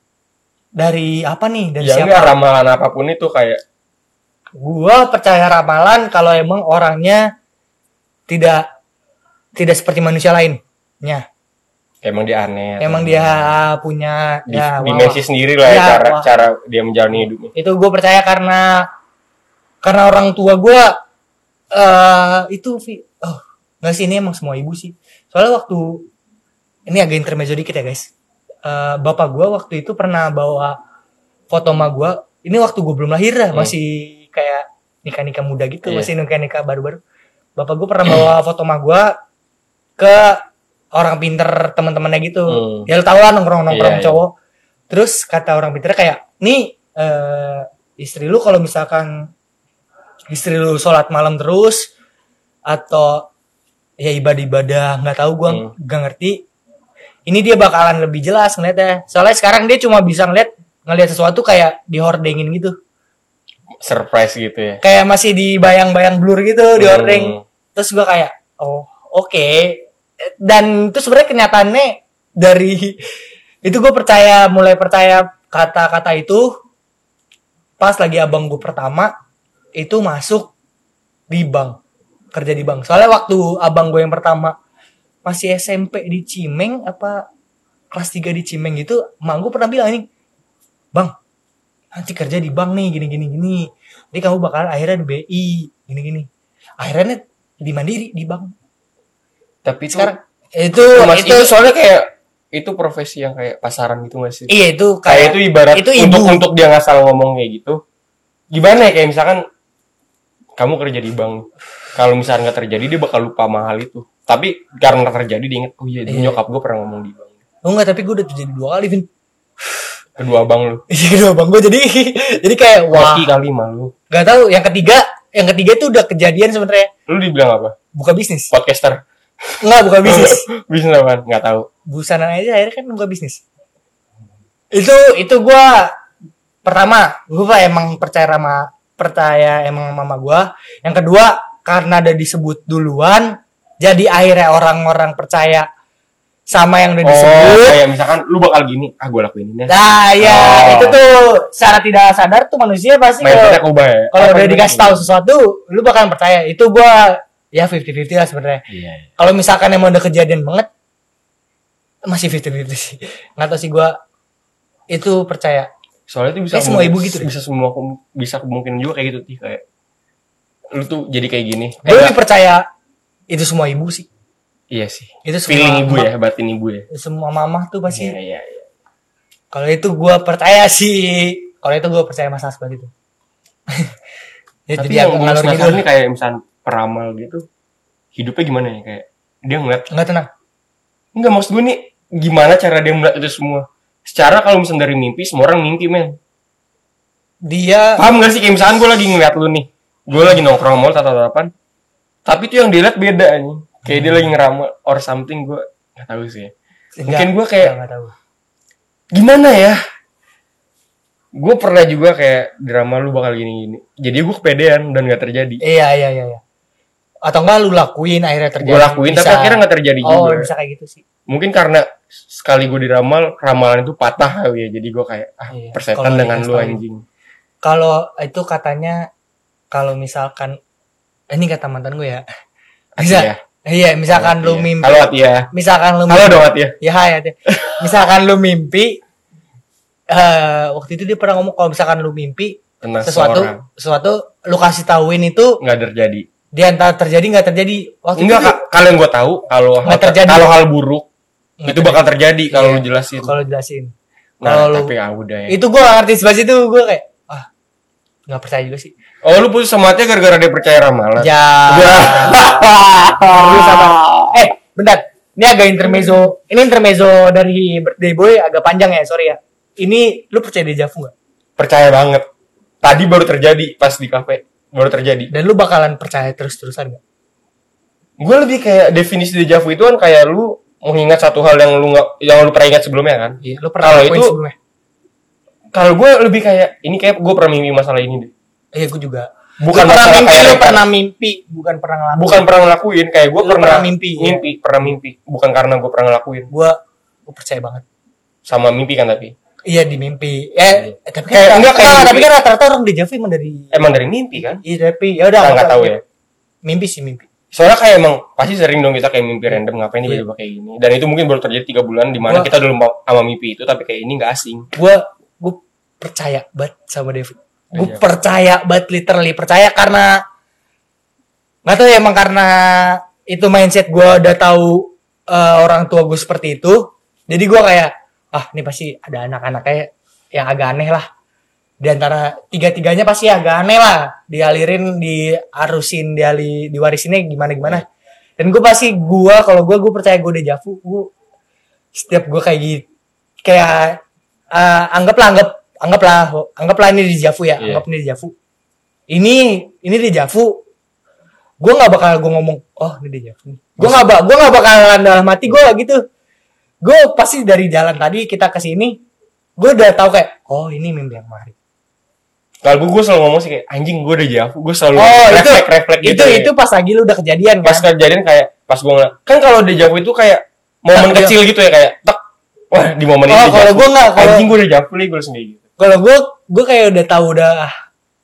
dari apa nih? Dari ya siapa? enggak ramalan apa pun itu kayak Gua percaya ramalan kalau emang orangnya tidak tidak seperti manusia lainnya. emang dia aneh Emang dia punya di, ya dimensi wah. sendiri lah ya, Ya, cara wah. cara dia menjalani hidupnya itu gue percaya karena karena orang tua gue eh itu oh nggak sih ini emang semua ibu sih soalnya waktu ini agak intermezzo dikit ya guys. Eh, bapak gua waktu itu pernah bawa foto ma gua. Ini waktu gua belum lahir dah, masih kayak nikah-nikah muda gitu, Hmm. Iya. masih nikah-nikah baru-baru. Bapak gua pernah bawa foto ma gua ke orang pinter teman-temannya gitu. Hmm. Ya lu tau lah nongkrong-nongkrong Iya, iya. cowok. Terus kata orang pinter kayak, "Nih, eh, istri lu kalau misalkan istri lu sholat malam terus atau ya ibadah-ibadah nggak tahu gua Hmm. nggak ngerti ini dia bakalan lebih jelas ngeliatnya. Soalnya sekarang dia cuma bisa ngeliat ngeliat sesuatu kayak dihordengin gitu. Surprise gitu ya. Kayak masih dibayang-bayang blur gitu di Hmm. hordeng terus gua kayak oh oke. Dan itu sebenarnya kenyataannya dari [laughs] itu gue percaya mulai percaya kata-kata itu pas lagi abang gue pertama itu masuk di bank kerja di bank. Soalnya waktu abang gue yang pertama masih SMP di Cimeng apa kelas 3 di Cimeng gitu emak gue pernah bilang ini bang nanti kerja di bank nih gini gini gini. Jadi kamu bakalan akhirnya di BI gini gini. Akhirnya di mandiri di bank. Tapi itu sekarang itu itu, mas, itu, itu soalnya kayak itu profesi yang kayak pasaran gitu gak sih? Iya itu kayak itu ibarat itu ibu. untuk untuk dia nggak salah ngomong kayak gitu gimana ya kayak misalkan kamu kerja di bank kalau misalkan nggak terjadi dia bakal lupa mahal itu. Tapi karena terjadi dia inget oh iya, Iya. nyokap gue pernah ngomong di bank oh enggak tapi gue udah jadi dua kali Vin. Kedua bang lu. Iya kedua bang gue jadi [laughs] jadi kayak wah. Kali malu nggak tahu yang ketiga yang ketiga itu udah kejadian sebenarnya. Lu dibilang apa? Buka bisnis. Podcaster. Enggak buka bisnis. [laughs] Bisnis apa? Nggak tahu. Busana aja akhirnya kan buka bisnis. Itu itu gua pertama gua emang percaya sama percaya emang mama gua. Yang kedua karena ada disebut duluan jadi akhirnya orang-orang percaya sama yang udah oh disebut. kayak misalkan lu bakal gini ah gue lakuin ini. Nah ya Oh. itu tuh secara tidak sadar tuh manusia pasti kalau ya. kalau udah dikasih tahu sesuatu lu bakalan percaya. Itu gua ya 50-50 lah sebenarnya. Iya kalau misalkan emang udah kejadian banget masih 50-50 sih. Nggak tahu sih gua itu percaya. Soalnya itu bisa semua ibu gitu deh. bisa semua bisa kemungkinan juga kayak gitu sih kayak lu tuh jadi kayak gini. Gue lebih percaya itu semua ibu sih. Iya sih. Itu semua feeling ibu ya batin ibu ya. Semua mamah tuh pasti. Iya iya iya. Kalau itu gua percaya sih. Kalau itu gua percaya mas Asbat itu [laughs] ya, tapi jadi yang gue penasaran gitu nih. kayak misal peramal gitu hidupnya gimana ya? Kayak dia ngeliat nggak tenang. Enggak maksud gue nih gimana cara dia melihat itu semua? Secara kalau misalnya dari mimpi semua orang mimpi men. Dia paham gak sih? Kayak misalkan gue lagi ngeliat lu nih gue lagi nongkrong mall tatap-tatapan tapi tuh yang dilihat beda nih kayak dia lagi ngeramal or something gue nggak tahu sih. Ya. mungkin nggak- gue kayak nggak tahu. Gimana ya? Gue pernah juga kayak drama lu bakal gini-gini. Jadi gue kepedean dan gak terjadi. Iya iya iya iya. atau enggak lu lakuin akhirnya terjadi. gue lakuin tapi Bisa- akhirnya gak terjadi oh juga. bisa kayak gitu sih. Mungkin karena sekali gue diramal ramalan itu patah kali ya. Jadi gue kayak ah Iya, persetan dengan dikasih lu anjing. Kalau itu katanya kalau misalkan eh, ini kata mantan gue ya. Bisa. Atia. iya misalkan lu Iya. mimpi. Halo Atia. Misalkan lu halo dong Atia. Ya hai Atia. misalkan lu mimpi eh waktu itu dia pernah ngomong kalau misalkan lu mimpi tentang sesuatu seseorang. sesuatu lu kasih tahuin itu nggak terjadi. dia antara terjadi nggak terjadi. Waktu enggak itu kalau yang gue tahu kalau hal terjadi. kalau hal buruk Nggak itu bakal terjadi kalau Iya. lu jelasin. Kalau jelasin. Nah kalau lu tapi ya udah ya. Itu gue ngerti sebelah itu gue kayak ah nggak percaya juga sih oh lu putus sama Atia gara-gara dia percaya ramalan ya. Lu sama eh bentar. Ini agak intermezzo. Ini intermezzo dari birthday boy agak panjang ya sorry ya. Ini lu percaya dejavu nggak? Percaya banget. Tadi baru terjadi pas di kafe. Baru terjadi. Dan lu bakalan percaya terus terusan nggak? Gue lebih kayak definisi dejavu itu kan kayak lu mengingat satu hal yang lu nggak yang lu pernah ingat sebelumnya kan? Iya lu pernah Kalau itu- sebelumnya. kalau gue lebih kayak ini kayak gue pernah mimpi masalah ini deh iya gue juga. Bukan pernah mimpi kayak pernah mimpi bukan pernah ngelakuin bukan pernah ngelakuin kayak gue pernah, pernah mimpi, ya? mimpi pernah mimpi. Bukan karena gue pernah ngelakuin. Gue gue percaya banget. Sama mimpi kan tapi? Iya di mimpi. Eh tapi kan Kayak- enggak, kayak tapi kan rata-rata orang dejavu emang dari emang dari mimpi kan? Iya tapi ya udah nggak tahu ya. mimpi sih mimpi. Soalnya kayak emang pasti sering dong kita kayak mimpi random ngapain Iya. tiba-tiba kayak gini. Dan itu mungkin baru terjadi tiga bulan di mana kita dulu mau sama mimpi itu tapi kayak ini nggak asing. Gue gue percaya banget sama David gue Iya. percaya banget literally. Percaya karena nggak tahu ya emang karena itu mindset gue udah tahu eh, orang tua gue seperti itu. Jadi gue kayak ah ini pasti ada anak-anaknya yang agak aneh lah. Di antara tiga-tiganya pasti agak aneh lah. Dialirin diarusin diali diwarisinnya gimana gimana. Dan gue pasti gue kalau gue gue percaya gue udah jafu gue setiap gue kayak gitu kayak eh, anggaplah anggap anggaplah anggaplah ini di jafu ya Iya. anggap ini di jafu ini ini di jafu gue nggak bakal gue ngomong oh ini dia jafu gue nggak bak gue nggak bakalan dalam hati gue gitu gue pasti dari jalan tadi kita ke sini gue udah tahu kayak oh ini mimpi yang kemarin Kalau gue, gue selalu ngomong sih kayak anjing gue udah jauh, gue selalu oh itu reflek reflek itu gitu. ya. itu pas lagi lu udah kejadian pas kan kejadian kayak pas gue ngeliat kan kalau di jauh itu kayak momen Tak, kecil gitu ya kayak tak wah di momen Oh, ini kalau Javu. gua nggak, kalau- anjing gue udah jauh nih gue sendiri gitu. Kalau gue gue kayak udah tahu udah ah,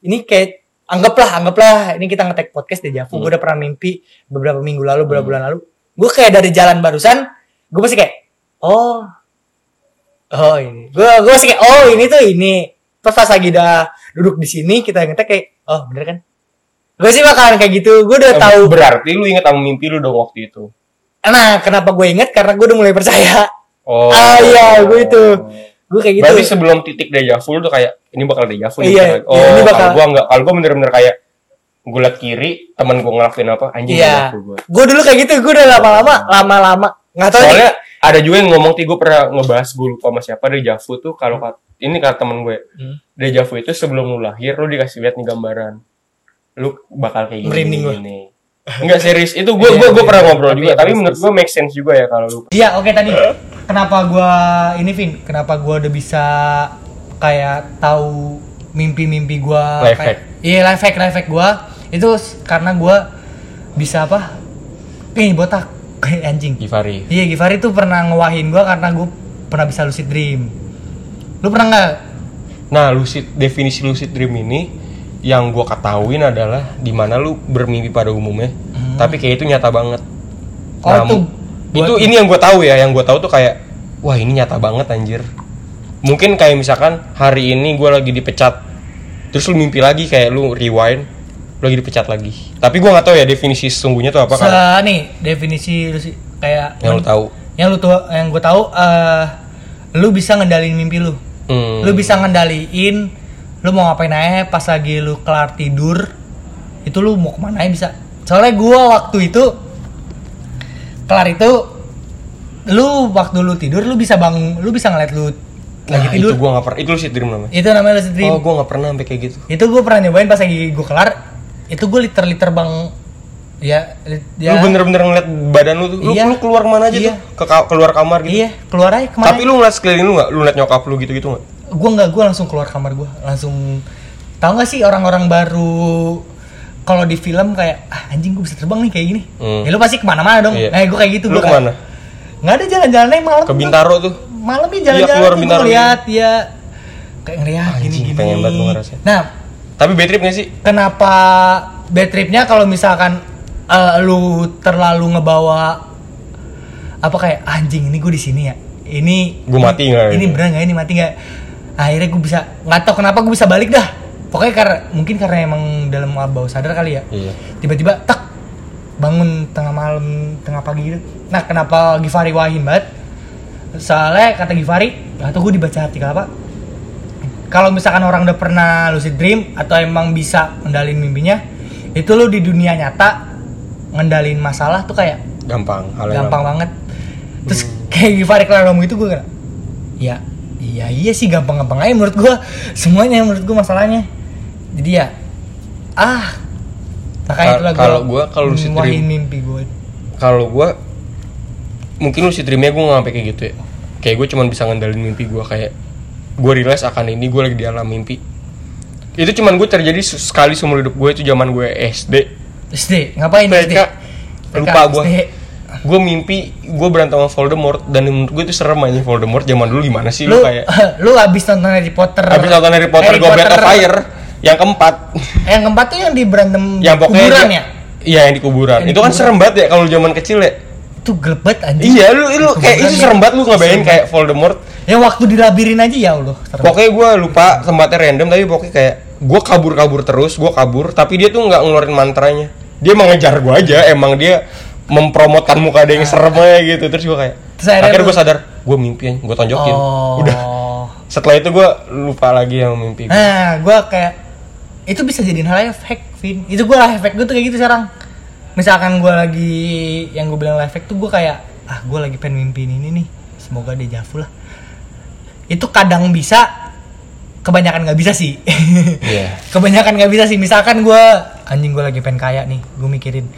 ini kayak anggaplah anggaplah ini kita ngetek podcast di Javu. Hmm. gue udah pernah mimpi beberapa minggu lalu beberapa bulan lalu. Gue kayak dari jalan barusan gue pasti kayak oh oh ini. Gue gue pasti kayak oh ini tuh ini. Terus pas lagi udah duduk di sini kita ngetek kayak oh bener kan? Gue sih bakalan kayak gitu. Gue udah tahu. berarti lu inget sama mimpi lu dong waktu itu? Nah kenapa gue inget karena gue udah mulai percaya. Oh. Ah iya gue itu gue kayak gitu. berarti sebelum titik deja vu tuh kayak ini bakal deja vu nih Iya, oh iya, ini bakal- kalau gue enggak kalau gue bener-bener kayak gue liat kiri temen gue ngelakuin apa anjing iya. gue gue dulu kayak gitu gue udah lama-lama lama-lama. Nggak tahu nih. soalnya ada juga yang ngomong gue pernah ngebahas gue lupa sama siapa deja vu tuh kalau kat- ini kata temen gue Hmm. deja vu itu sebelum lu lahir lu dikasih lihat nih gambaran. Lu bakal kayak gini Merinding gua. gini. Enggak serius itu gue [laughs] Iya, gue gue iya. pernah ngobrol Tapi juga ya, tapi menurut gue make sense juga ya kalau lu. Iya oke tadi kenapa gua ini Vin? Kenapa gua udah bisa kayak tahu mimpi-mimpi gua Life kayak- hack. iya life hack life hack gua. Itu karena gua bisa apa? Nih botak. Kayak anjing. Givari. Iya Givari tuh pernah ngewahin gua karena gua pernah bisa lucid dream. Lu pernah nggak? Nah lucid definisi lucid dream ini yang gue ketahuin adalah di mana lu bermimpi pada umumnya. Tapi kayak itu nyata banget. Hmm. Oh, Nah, itu buat- itu ini yang gue tahu ya yang gue tahu tuh kayak wah ini nyata banget anjir. Mungkin kayak misalkan hari ini gue lagi dipecat terus lu mimpi lagi kayak lu rewind lu lagi dipecat lagi. Tapi gue nggak tahu ya definisi sesungguhnya tuh apa kan nih definisi lucid kayak yang lu tahu. yang lu tuh yang gua tahu eh lu bisa ngendalin mimpi lu. Hmm. lu bisa ngendaliin lu mau ngapain aja pas lagi lu kelar tidur itu lu mau ke mana aja bisa. Soalnya gua waktu itu kelar itu lu waktu lu tidur lu bisa bang lu bisa ngeliat lu lagi Nah, tidur itu gue nggak pernah itu lucid dream namanya itu namanya lucid dream oh gue nggak pernah sampai kayak gitu itu gua pernah nyobain pas lagi gua kelar itu gua liter-liter bang ya, ya Lu bener-bener ngeliat badan lu tuh, lu, Iya. lu keluar ke mana aja Iya. tuh? Ke ka- keluar kamar gitu. iya keluar aja ke mana Tapi lu ngeliat sekeliling lu gak? Lu ngeliat nyokap lu gitu-gitu gak? gue nggak gue langsung keluar kamar gue langsung tahu nggak sih orang-orang baru kalau di film kayak ah, anjing gue bisa terbang nih kayak gini Hmm. ya lu pasti ke mana-mana dong Iya. nah gue kayak gitu Lu gue kayak ke mana? nggak ada jalan-jalan aja malam Ke Bintaro tuh. malam Iya, jalan-jalan gue lihat ya kayak ngeliat Anjing, gini gini pengen banget gua ngerasain. nah Tapi bad trip gak sih? kenapa bad tripnya kalau misalkan eh, lu terlalu ngebawa apa kayak anjing ini gue di sini ya ini Gua mati nggak ini ini? bener nggak ini mati nggak akhirnya gue bisa nggak tahu kenapa gue bisa balik dah pokoknya karena mungkin karena emang dalam bawah sadar kali ya. Iya. tiba-tiba tak bangun tengah malam tengah pagi gitu. Nah kenapa Givari wahin banget? Soalnya kata Givari atau gue dibaca artikel apa? Kalau misalkan orang udah pernah lucid dream atau emang bisa ngendalin mimpinya itu lu di dunia nyata ngendalin masalah tuh kayak Gampang. Hal yang gampang banget. Terus kayak Givari kelar ngomong itu gue kayak ya iya iya sih gampang-gampang aja menurut gue semuanya menurut gue masalahnya jadi ya ah makanya Ka- itulah kalau gua, kalau lucid dream- mimpi gue Kalau gua mungkin lucid dreamnya gue gak sampai kayak gitu ya. Kayak gue cuman bisa ngendalin mimpi gue kayak gue realize akan ini gue lagi di alam mimpi. Itu cuman gue terjadi se- sekali seumur hidup gue itu zaman gue SD. SD ngapain SD TK lupa gue SD. gue mimpi gue berantem sama Voldemort dan menurut gue itu serem aja. Voldemort zaman dulu gimana sih? Lu lu kayak [laughs] lu abis nonton Harry Potter. Habis nonton Harry Potter Goblet of Fire yang keempat. Yang keempat tuh yang di berantem yang kuburan dia- ya? Iya yang di kuburan. Yang di itu kan kuburan. serem banget ya kalau zaman kecil ya. Itu gelebet anjing. Iya lu lu kayak itu ya. serem banget lu ngebayangin kayak Voldemort. Yang waktu dilabirin aja ya Allah serem. pokoknya gue lupa tempatnya random tapi pokoknya kayak gue kabur kabur terus gue kabur tapi dia tuh nggak ngeluarin mantranya. Dia emang ngejar gue aja emang dia mempromotkan muka dia yang serem aja gitu. Terus gue kayak Terus akhirnya gue sadar gue mimpi gue tonjokin. Oh. udah setelah itu gue lupa lagi yang mimpi gua. Nah, gue kayak itu bisa jadiin hal efek, Vin. Itu gue life hack gue tuh kayak gitu sekarang. Misalkan gue lagi yang gue bilang life hack tuh gue kayak ah gue lagi pengen mimpiin ini nih. Semoga dia jafu lah. Itu kadang bisa, kebanyakan nggak bisa sih. Iya. [laughs] kebanyakan nggak bisa sih. Misalkan gue anjing gue lagi pengen kaya nih, gue mikirin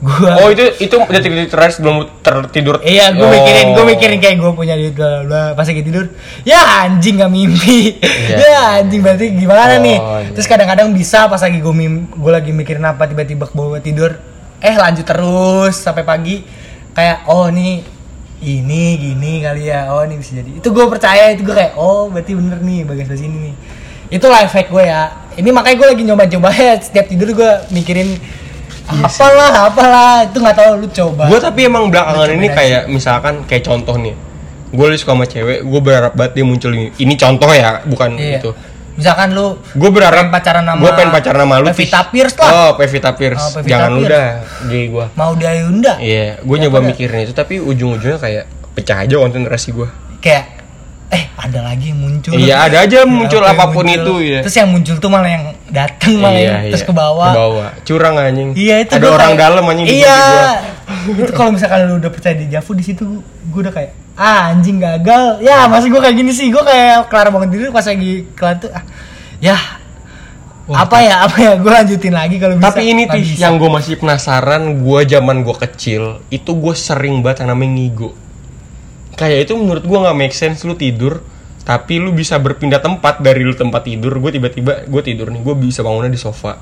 gue. oh itu itu detik-detik terakhir sebelum lu tertidur Iya, gue Oh. mikirin, gue mikirin kayak gue punya duit bla bla. Pas lagi tidur, ya anjing gak mimpi. Iya. ya anjing berarti gimana Oh, nih? iya. Terus kadang-kadang bisa pas lagi gue mim, gue lagi mikirin apa tiba-tiba ke bawah tidur, eh lanjut terus sampai pagi. Kayak oh nih ini gini kali ya, oh ini bisa jadi. Itu gue percaya itu gue kayak oh berarti bener nih bagian sebelah sini nih. Itu life hack gue ya. Ini makanya gue lagi nyoba-coba [laughs] ya setiap tidur gue mikirin Iya apalah apalah itu nggak tahu lu coba. gue tapi emang belakangan ini kayak misalkan kayak contoh nih gue suka sama cewek gue berharap banget dia muncul ini ini contoh ya bukan Iya. itu Misalkan lu gue berharap pengen pacaran sama gue pengen pacaran sama lu Pevita. Pierce lah. oh Pevita Pierce Oh, Pevita jangan lu Pierce. dah di gue mau dia Yunda iya gue Ya, nyoba pada- mikirin itu tapi ujung-ujungnya kayak pecah aja konsentrasi gue kayak eh ada lagi yang muncul. Iya, ada aja Ya, muncul apa pun itu, iya. Terus yang muncul tuh malah yang dateng malah yang terus ke bawah. ke bawah curang anjing Iya itu ada gua orang kayak- dalam anjing Iya. itu kalau misalkan lu udah percaya di Javu di situ gue udah kayak ah anjing gagal. Ya masih gue kayak gini sih gue kayak kelar banget diri pas lagi kelar tuh ah ya apa ya apa ya gue lanjutin lagi kalau bisa. Tapi ini tuh yang gue masih penasaran, gue zaman gue kecil itu gue sering banget yang namanya ngigo. Kayak itu menurut gue nggak make sense lu tidur, tapi lu bisa berpindah tempat dari lu tempat tidur, gue tiba-tiba gue tidur nih, gue bisa bangunnya di sofa.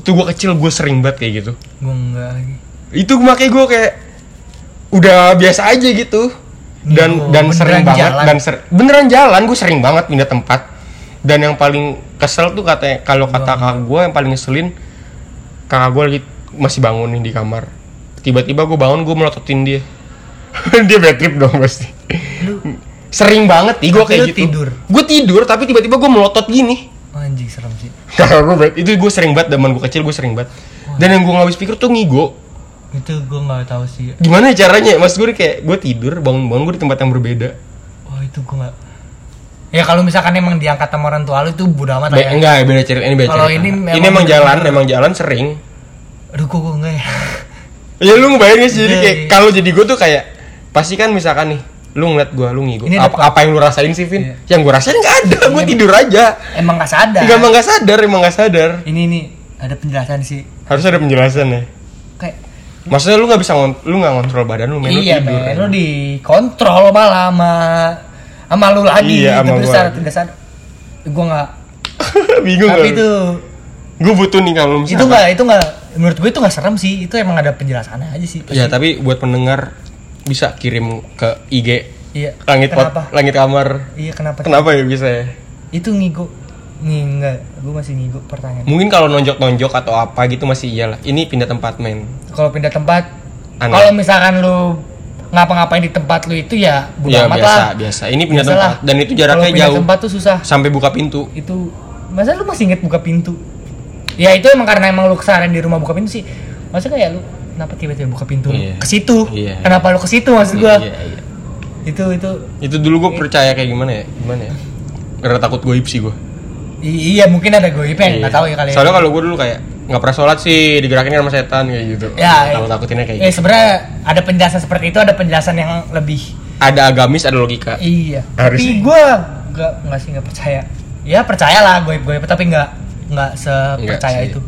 Itu gue kecil gue sering banget kayak gitu. gue enggak lagi. Itu makanya gue kayak udah biasa aja gitu. Dan Ngigo, dan sering banget jalan. dan ser- beneran jalan gue sering banget pindah tempat. Dan yang paling kesel tuh katanya kalau kata kakak gue yang paling ngeselin kakak gue lagi masih bangun nih di kamar tiba-tiba gue bangun gue melototin dia [laughs] dia bad trip dong pasti Lu sering banget nih gue kayak gitu tidur? gue tidur tapi tiba-tiba gue melotot gini oh, anjing serem sih. kakak gue bad itu gue sering banget zaman gue kecil gue sering banget dan yang gue nggak habis pikir tuh ngigo Itu gue nggak tahu sih. gimana caranya mas gue kayak gue tidur bangun-bangun gue di tempat yang berbeda Oh itu gue nggak. Ya kalau misalkan emang diangkat sama orang tua lu itu bodo amat Be- ya. enggak beda cerita ini beda Kalau cerita ini ini memang emang bener-bener- jalan emang jalan sering Aduh kok gue enggak ya. ya lu ngebayangin sih jadi kayak kalau jadi gue tuh kayak pasti kan misalkan nih lu ngeliat gue lu ngigo Ini apa, apa yang lu rasain sih Vin Iya. yang gue rasain nggak ada gue tidur aja Emang nggak sadar. Enggak emang nggak sadar emang nggak sadar Ini nih ada penjelasan sih. harus ada penjelasan ya Kayak maksudnya lu nggak bisa lu nggak ngontrol badan lu main lu iya tidur men, lu dikontrol malah sama sama lu lagi Iya, gua secara lagi. tidak sadar. Gue nggak. [laughs] bingung Tapi gak itu gue butuh nih kalau misalnya itu nggak itu nggak menurut gue itu nggak serem sih. Itu emang ada penjelasannya aja sih. ya tapi buat pendengar bisa kirim ke IG Iya. langit pot, langit kamar Iya kenapa? kenapa ya bisa ya Itu ngigo. Nih enggak, gue masih ngigo pertanyaan. mungkin kalau nonjok-nonjok atau apa gitu masih iyalah ini pindah tempat main Kalau pindah tempat, kalau misalkan lu ngapa-ngapain di tempat lu itu ya bodo ya amat biasa lah. biasa ini pindah Biasa tempat lah. dan itu jaraknya pindah jauh tempat tuh susah. sampai buka pintu Itu masa lu masih inget buka pintu? Ya itu emang karena emang lu keseharian di rumah buka pintu sih. Masa kayak lu kenapa tiba-tiba buka pintu Iya. ke situ? Iya. Kenapa lu ke situ maksud gua? Iya, iya. Itu itu itu dulu gue percaya kayak gimana ya gimana ya karena takut goib sih gue i- iya mungkin ada goibnya nggak tahu ya kali. ya. soalnya kalau gue dulu kayak nggak pernah sholat sih digerakin sama setan kayak gitu ya, takut takutinnya kayak eh gitu sebenarnya ada penjelasan seperti itu, ada penjelasan yang lebih ada agamis ada logika Iya. Harusnya. Tapi gue nggak nggak sih nggak percaya. Ya percayalah gue gue tapi nggak nggak sepercaya itu.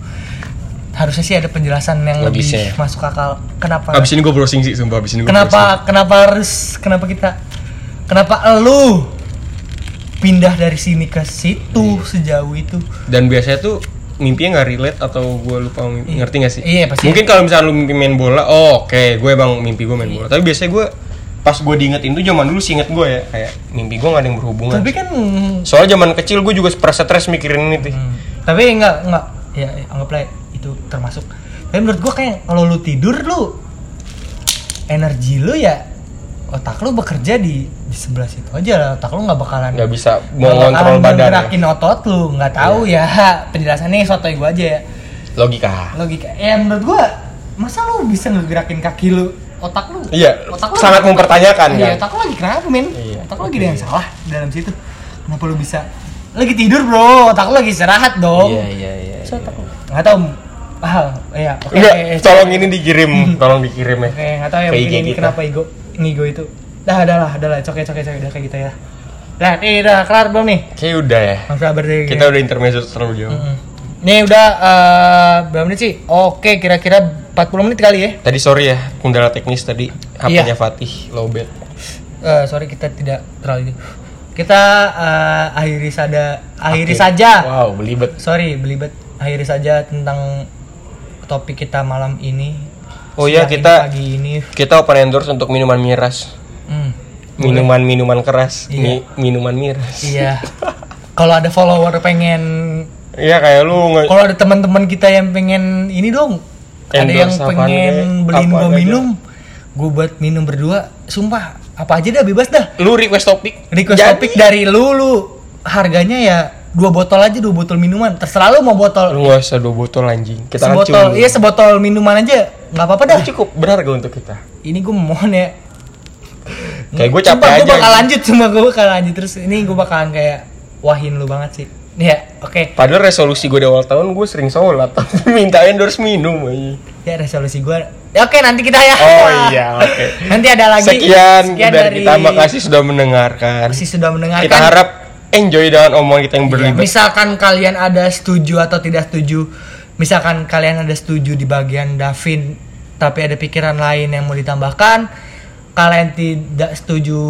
Harusnya sih ada penjelasan yang Logisnya ya. lebih masuk akal. Kenapa? abis ini gue browsing sih sumpah abis ini gue kenapa kenapa harus kenapa kita kenapa lu pindah dari sini ke situ sejauh itu? dan biasanya tuh mimpinya nggak relate atau gue lupa mimpi, Iya. ngerti gak sih Iya, pasti. mungkin kalau misalnya lu mimpi main bola oh oke gue emang mimpi gue main bola tapi biasanya gue pas gue diingetin tuh zaman dulu sih inget gue ya kayak mimpi gue gak ada yang berhubungan Tapi kan soalnya zaman kecil gue juga pernah stres mikirin ini tuh Hmm. Tapi enggak enggak ya ya, anggaplah itu termasuk. Tapi menurut gua kayak kalau lu tidur lu energi lu ya otak lu bekerja di di sebelah situ aja lah. Otak lu nggak bakalan nggak bisa mengontrol bakalan badan ya. ngerakin otot lu nggak tahu ya. [laughs] Penjelasannya sotoy gua aja ya. Logika. Logika. Ya menurut gua masa lu bisa ngegerakin kaki lu otak lu? Iya, otak lu sangat mempertanyakan iya, kan. otak lu lagi kenapa men? Iya. otak lu lagi ada yang salah dalam situ. Kenapa lu bisa? Lagi tidur bro. Otak lu lagi istirahat dong. Iya, iya, iya. Masa otak lu nggak tahu ah iya oke Enggak, oke, tolong ini dikirim, tolong dikirim ya. oke nggak tahu ya mungkin ini kita. kenapa ego ngigo itu dah dah lah dah lah coke coke coke udah kayak gitu ya lah nih udah kelar belum nih Kayak udah ya. Mas Sabar deh Kita udah intermezzo terlalu jauh. Mm-mm. Nih udah eh, berapa menit sih? Oke, kira-kira 40 menit kali ya. Tadi sorry ya, kendala teknis tadi HP-nya Iya. Fatih lowbat. Eh, sorry kita tidak terlalu kita eh, akhiri saja akhiri Oke. saja. Wow, belibet. Sorry, belibet. Akhiri saja tentang topik kita malam ini. Oh iya, ini, kita- pagi ini. Kita open endorse untuk minuman miras. Hmm, Minuman-minuman keras, Iya. Mi- minuman miras. iya. Kalau ada follower pengen Iya kayak lu nge- kalau ada teman-teman kita yang pengen ini dong ada yang Endorse pengen beliin gua aja. minum gue buat minum berdua sumpah apa aja dah bebas dah lu request topik. request Jadi, topik dari lu lu harganya ya dua botol aja dua botol minuman. Terserah lu mau botol Lu nggak usah dua botol anjing. Kita sebotol iya sebotol minuman aja. Nggak apa-apa dah. Cukup berharga untuk kita. ini gue mohon ya. Kayak gue capek aja. gue bakal lanjut cuma gue bakal lanjut. Terus ini gue bakalan kayak wahin lu banget sih. Ya oke. Padahal resolusi gue di awal tahun gue sering sholat. [laughs] Minta endorse minum aja. ya resolusi gue ya oke nanti kita ya. Oh [laughs] iya, oke. nanti ada lagi. Sekian, dari kita. Makasih sudah mendengarkan. masih sudah mendengarkan. Kita harap enjoy dengan omongan kita yang Iya, berlibat. misalkan kalian ada setuju atau tidak setuju misalkan kalian ada setuju di bagian Davin tapi ada pikiran lain yang mau ditambahkan kalian tidak setuju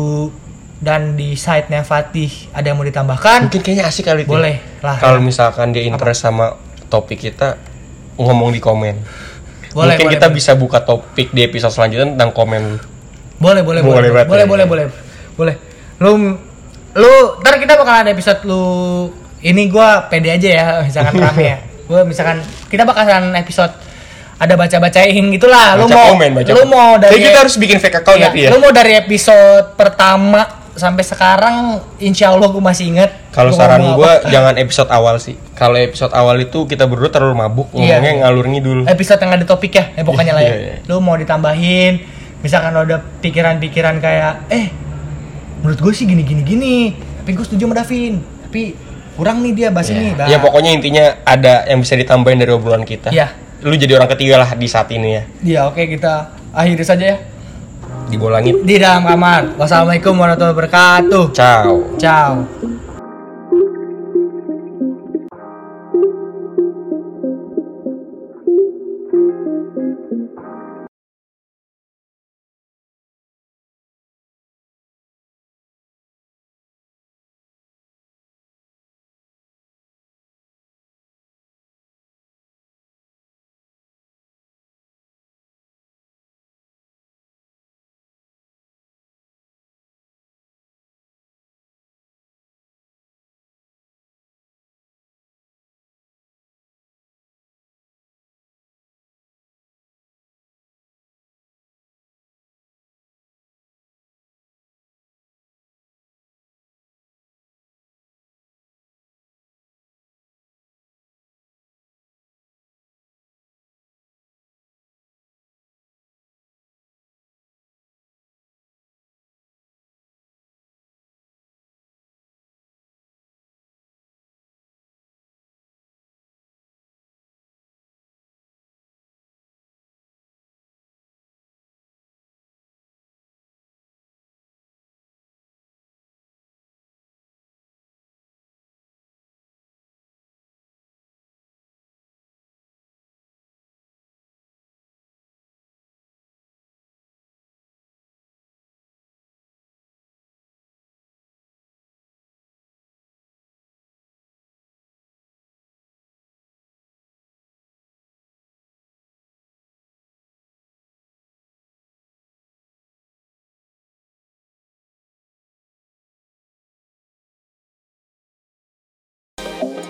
dan di site-nya Fatih ada yang mau ditambahkan Mungkin kayaknya asik kali itu. Boleh lah. Kalau misalkan dia interest sama topik kita ngomong di komen. boleh Mungkin boleh, kita boleh. bisa buka topik di episode selanjutnya tentang komen. boleh boleh boleh Boleh boleh ya. boleh boleh boleh lu lu ntar kita bakal ada episode lu ini gua pede aja ya misalkan [laughs] rame ya gua misalkan kita bakalan episode ada baca bacain gitulah lu mau komen, baca lu mau dari Jadi kita harus bikin fake account Iya, ya. lu mau dari episode pertama sampai sekarang insya Allah gue masih inget Kalau saran gue jangan episode awal sih. Kalau episode awal itu kita berdua terlalu mabuk Iya. ngomongnya ngalur ngidul. episode yang ada topik ya, eh pokoknya lah ya. Iya, iya. Lu mau ditambahin, misalkan ada pikiran-pikiran kayak, eh, menurut gue sih gini gini gini, tapi gue setuju sama Davin, tapi kurang nih dia bahas ini. Bah. Ya pokoknya intinya ada yang bisa ditambahin dari obrolan kita. Iya. Lu jadi orang ketiga lah di saat ini ya. Iya, oke kita akhiri saja ya Di bola langit. di dalam kamar. Wassalamualaikum warahmatullahi wabarakatuh. Ciao. Ciao. Thank you.